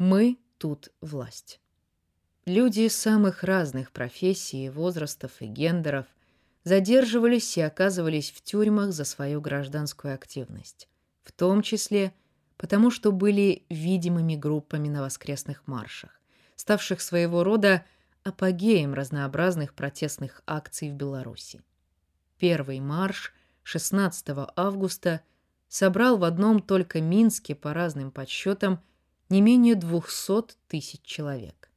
Мы тут власть. Люди самых разных профессий, возрастов и гендеров задерживались и оказывались в тюрьмах за свою гражданскую активность, в том числе потому, что были видимыми группами на воскресных маршах, ставших своего рода апогеем разнообразных протестных акций в Беларуси. Первый марш 16 августа собрал в одном только Минске по разным подсчетам не менее 200 тысяч человек.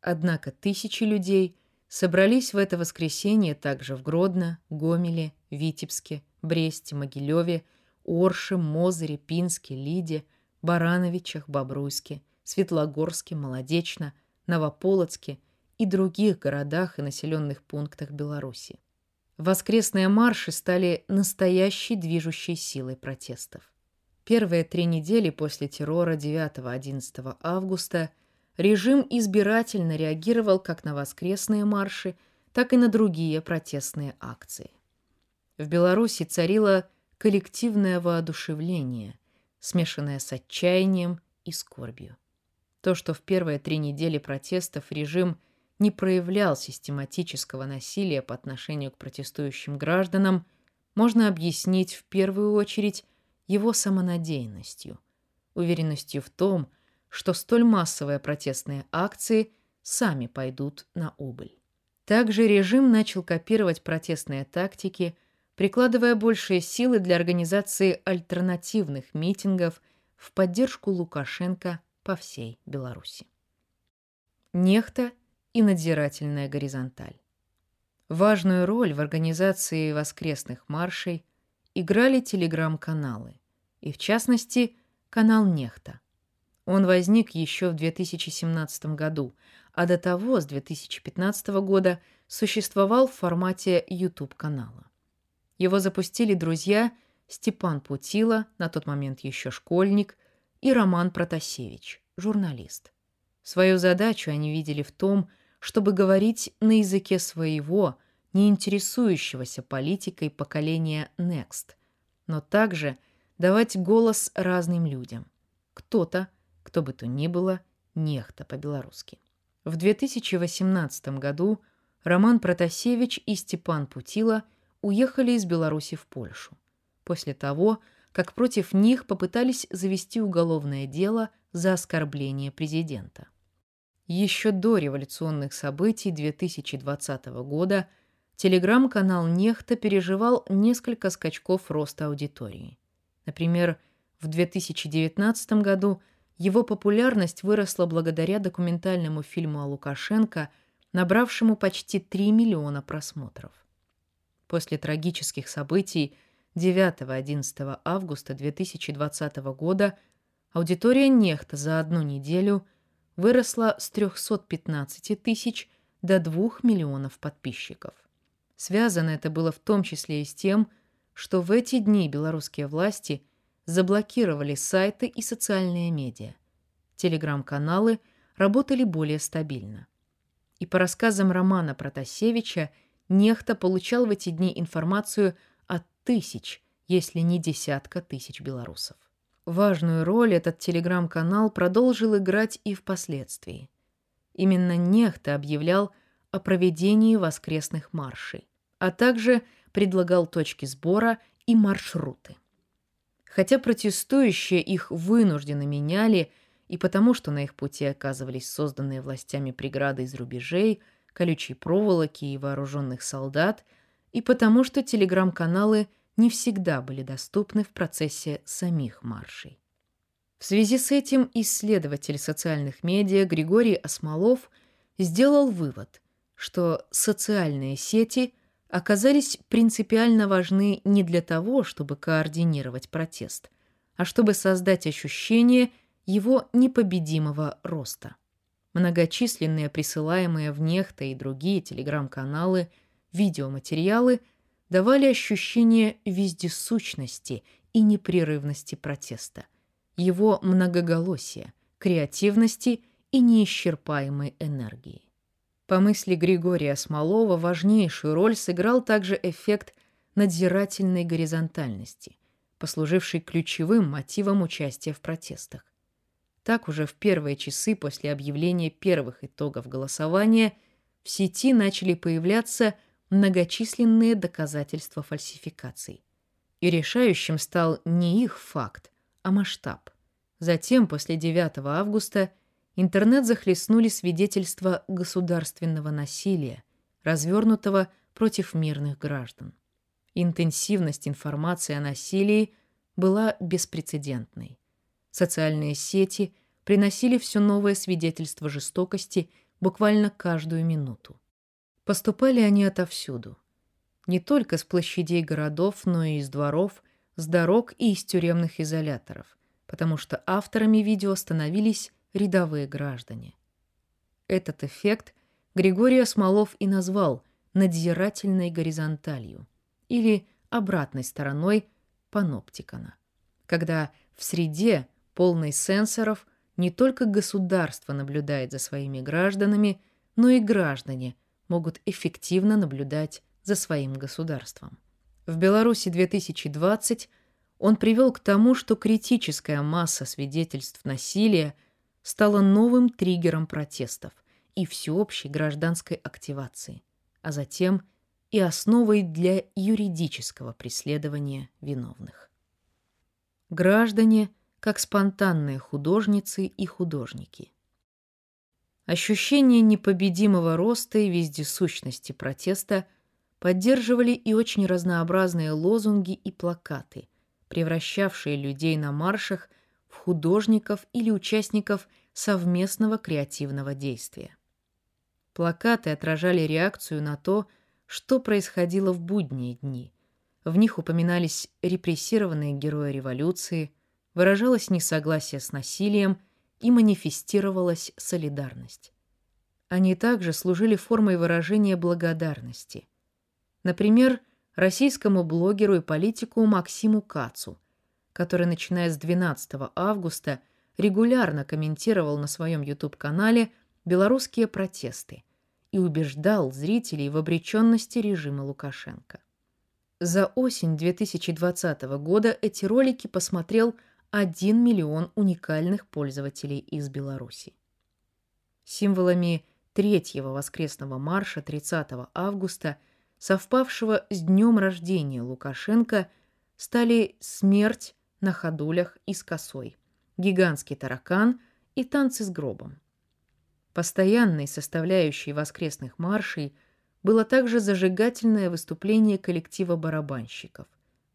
Однако тысячи людей собрались в это воскресенье также в Гродно, Гомеле, Витебске, Бресте, Могилеве, Орше, Мозыре, Пинске, Лиде, Барановичах, Бобруйске, Светлогорске, Молодечно, Новополоцке и других городах и населенных пунктах Беларуси. Воскресные марши стали настоящей движущей силой протестов. Первые три недели после террора 9-11 августа режим избирательно реагировал как на воскресные марши, так и на другие протестные акции. В Беларуси царило коллективное воодушевление, смешанное с отчаянием и скорбью. То, что в первые три недели протестов режим не проявлял систематического насилия по отношению к протестующим гражданам, можно объяснить в первую очередь его самонадеянностью, уверенностью в том, что столь массовые протестные акции сами пойдут на убыль. Также режим начал копировать протестные тактики, прикладывая большие силы для организации альтернативных митингов в поддержку Лукашенко по всей Беларуси. Нехта и надзирательная горизонталь. Важную роль в организации воскресных маршей играли телеграм-каналы, и в частности канал Нехта. Он возник еще в 2017 году, а до того, с 2015 года, существовал в формате YouTube-канала. Его запустили друзья Степан Путила, на тот момент еще школьник, и Роман Протасевич, журналист. Свою задачу они видели в том, чтобы говорить на языке своего, не интересующегося политикой поколения Next, но также давать голос разным людям. Кто-то, кто бы то ни было, нехта по-белорусски. В 2018 году Роман Протасевич и Степан Путила уехали из Беларуси в Польшу. После того, как против них попытались завести уголовное дело за оскорбление президента. Еще до революционных событий 2020 года телеграм-канал «Нехта» переживал несколько скачков роста аудитории. Например, в 2019 году его популярность выросла благодаря документальному фильму о Лукашенко, набравшему почти 3 миллиона просмотров. После трагических событий 9-11 августа 2020 года аудитория «Нехта» за одну неделю – выросла с 315 тысяч до 2 миллионов подписчиков. Связано это было в том числе и с тем, что в эти дни белорусские власти заблокировали сайты и социальные медиа. Телеграм-каналы работали более стабильно. И по рассказам Романа Протасевича, Нехта получал в эти дни информацию от тысяч, если не десятка тысяч белорусов. Важную роль этот телеграм-канал продолжил играть и впоследствии. Именно Нехта объявлял о проведении воскресных маршей, а также предлагал точки сбора и маршруты. Хотя протестующие их вынужденно меняли и потому, что на их пути оказывались созданные властями преграды из рубежей, колючей проволоки и вооруженных солдат, и потому, что телеграм-каналы не всегда были доступны в процессе самих маршей. В связи с этим исследователь социальных медиа Григорий Осмолов сделал вывод, что социальные сети оказались принципиально важны не для того, чтобы координировать протест, а чтобы создать ощущение его непобедимого роста. Многочисленные присылаемые в Нехта и другие телеграм-каналы видеоматериалы – давали ощущение вездесущности и непрерывности протеста, его многоголосия, креативности и неисчерпаемой энергии. По мысли Григория Смолова, важнейшую роль сыграл также эффект надзирательной горизонтальности, послуживший ключевым мотивом участия в протестах. Так уже в первые часы после объявления первых итогов голосования в сети начали появляться многочисленные доказательства фальсификаций. И решающим стал не их факт, а масштаб. Затем, после 9 августа, интернет захлестнули свидетельства государственного насилия, развернутого против мирных граждан. Интенсивность информации о насилии была беспрецедентной. Социальные сети приносили все новое свидетельство жестокости буквально каждую минуту. Поступали они отовсюду. Не только с площадей городов, но и из дворов, с дорог и из тюремных изоляторов, потому что авторами видео становились рядовые граждане. Этот эффект Григорий Осмолов и назвал надзирательной горизонталью или обратной стороной паноптикона, когда в среде, полной сенсоров, не только государство наблюдает за своими гражданами, но и граждане могут эффективно наблюдать за своим государством. В Беларуси 2020 он привел к тому, что критическая масса свидетельств насилия стала новым триггером протестов и всеобщей гражданской активации, а затем и основой для юридического преследования виновных. Граждане как спонтанные художницы и художники. Ощущение непобедимого роста и вездесущности протеста поддерживали и очень разнообразные лозунги и плакаты, превращавшие людей на маршах в художников или участников совместного креативного действия. Плакаты отражали реакцию на то, что происходило в будние дни. В них упоминались репрессированные герои революции, выражалось несогласие с насилием и манифестировалась солидарность. Они также служили формой выражения благодарности. Например, российскому блогеру и политику Максиму Кацу, который, начиная с 12 августа, регулярно комментировал на своем YouTube-канале белорусские протесты и убеждал зрителей в обреченности режима Лукашенко. За осень 2020 года эти ролики посмотрел 1 миллион уникальных пользователей из Беларуси. Символами третьего воскресного марша 30 августа, совпавшего с днем рождения Лукашенко, стали смерть на ходулях и с косой, гигантский таракан и танцы с гробом. Постоянной составляющей воскресных маршей было также зажигательное выступление коллектива барабанщиков,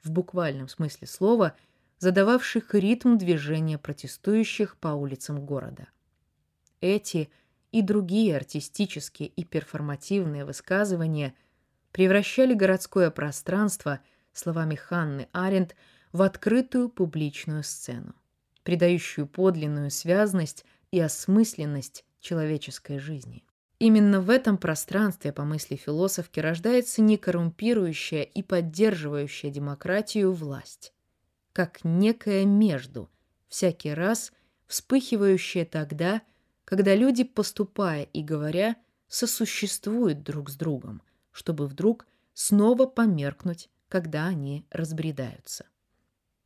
в буквальном смысле слова, задававших ритм движения протестующих по улицам города. Эти и другие артистические и перформативные высказывания превращали городское пространство, словами Ханны Аренд, в открытую публичную сцену, придающую подлинную связность и осмысленность человеческой жизни. Именно в этом пространстве, по мысли философки, рождается некоррумпирующая и поддерживающая демократию власть, как некое между, всякий раз вспыхивающее тогда, когда люди, поступая и говоря, сосуществуют друг с другом, чтобы вдруг снова померкнуть, когда они разбредаются.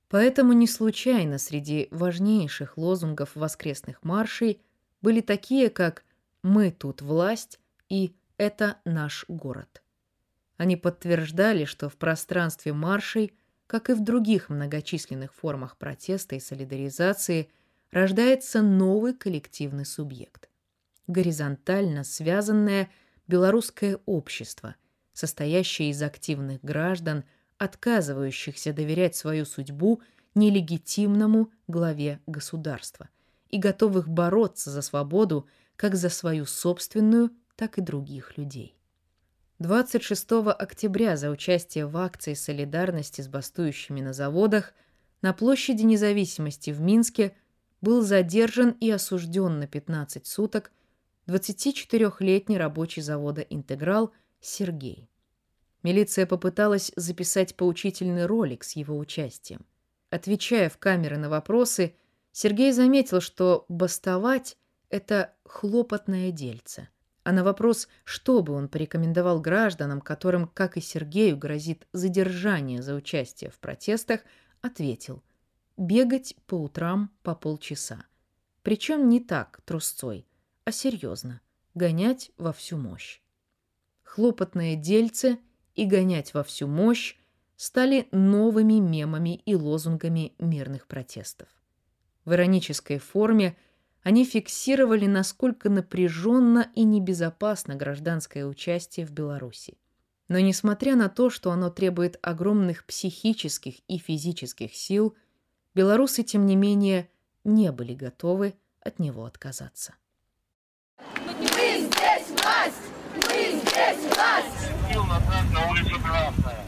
Поэтому не случайно среди важнейших лозунгов воскресных маршей были такие, как «Мы тут власть» и «Это наш город». Они подтверждали, что в пространстве маршей, как и в других многочисленных формах протеста и солидаризации, рождается новый коллективный субъект. Горизонтально связанное белорусское общество, состоящее из активных граждан, отказывающихся доверять свою судьбу нелегитимному главе государства, и готовых бороться за свободу как за свою собственную, так и других людей. 26 октября за участие в акции солидарности с бастующими на заводах на площади независимости в Минске был задержан и осужден на 15 суток 24-летний рабочий завода «Интеграл» Сергей. Милиция попыталась записать поучительный ролик с его участием. Отвечая в камеры на вопросы, Сергей заметил, что бастовать – это хлопотное дельце. А на вопрос, что бы он порекомендовал гражданам, которым, как и Сергею, грозит задержание за участие в протестах, ответил – бегать по утрам по полчаса. Причем не так, трусцой, а серьезно, гонять во всю мощь. Хлопотное дельце и гонять во всю мощь стали новыми мемами и лозунгами мирных протестов. В иронической форме они фиксировали, насколько напряженно и небезопасно гражданское участие в Беларуси. Но несмотря на то, что оно требует огромных психических и физических сил, белорусы, тем не менее, не были готовы от него отказаться. Мы здесь власть! Мы здесь власть! направо назад на улицу Красная.